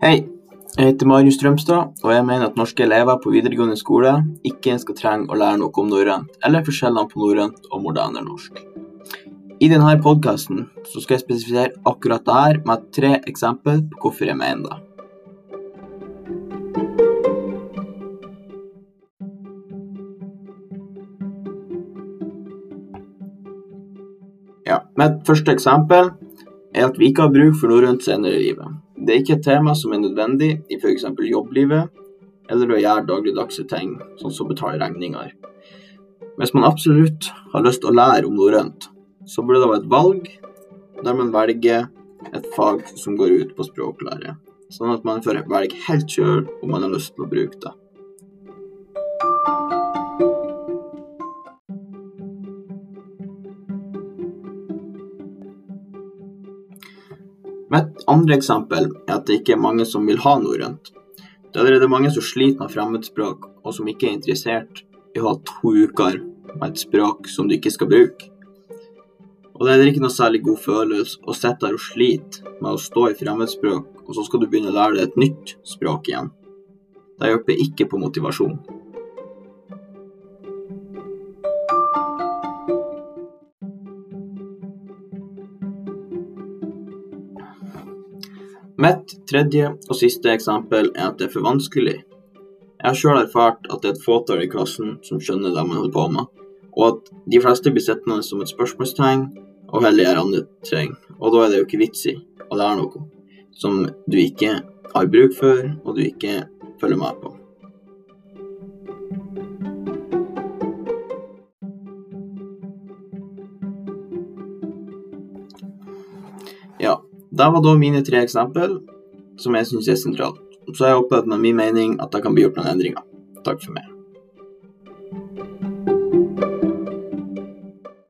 Hei, jeg heter Marius Strømstad, og jeg mener at norske elever på videregående skole ikke skal trenge å lære noe om norrønt, eller forskjellene på norrønt og moderne norsk. I denne podkasten skal jeg spesifisere akkurat dette med tre eksempler på hvorfor jeg mener det. Ja, Mitt første eksempel er at vi ikke har bruk for norrønt senere i livet. Det er ikke et tema som er nødvendig i f.eks. jobblivet, eller å gjøre dagligdagse ting, sånn som betale regninger. Hvis man absolutt har lyst til å lære om norrønt, så burde det være et valg der man velger et fag som går ut på språklære, sånn at man får velge helt sjøl om man har lyst til å bruke det. Mitt andre eksempel er at det ikke er mange som vil ha norrønt. Det er allerede mange som sliter med fremmedspråk, og som ikke er interessert i å ha to uker med et språk som du ikke skal bruke. Og det er ikke noe særlig god følelse å sitte der og slite med å stå i fremmedspråk, og så skal du begynne å lære deg et nytt språk igjen. Det hjelper ikke på motivasjon. Mitt tredje og siste eksempel er at det er for vanskelig. Jeg har sjøl erfart at det er et fåtall i klassen som skjønner det man holder på med, og at de fleste blir sittende som et spørsmålstegn og heller gjør andre ting. Og da er det jo ikke vits i å lære noe som du ikke har bruk for, og du ikke følger med på. Ja, det var da mine tre eksempel som jeg syns er sentralt. Så jeg håper med min mening at det kan bli gjort noen endringer. Takk for meg.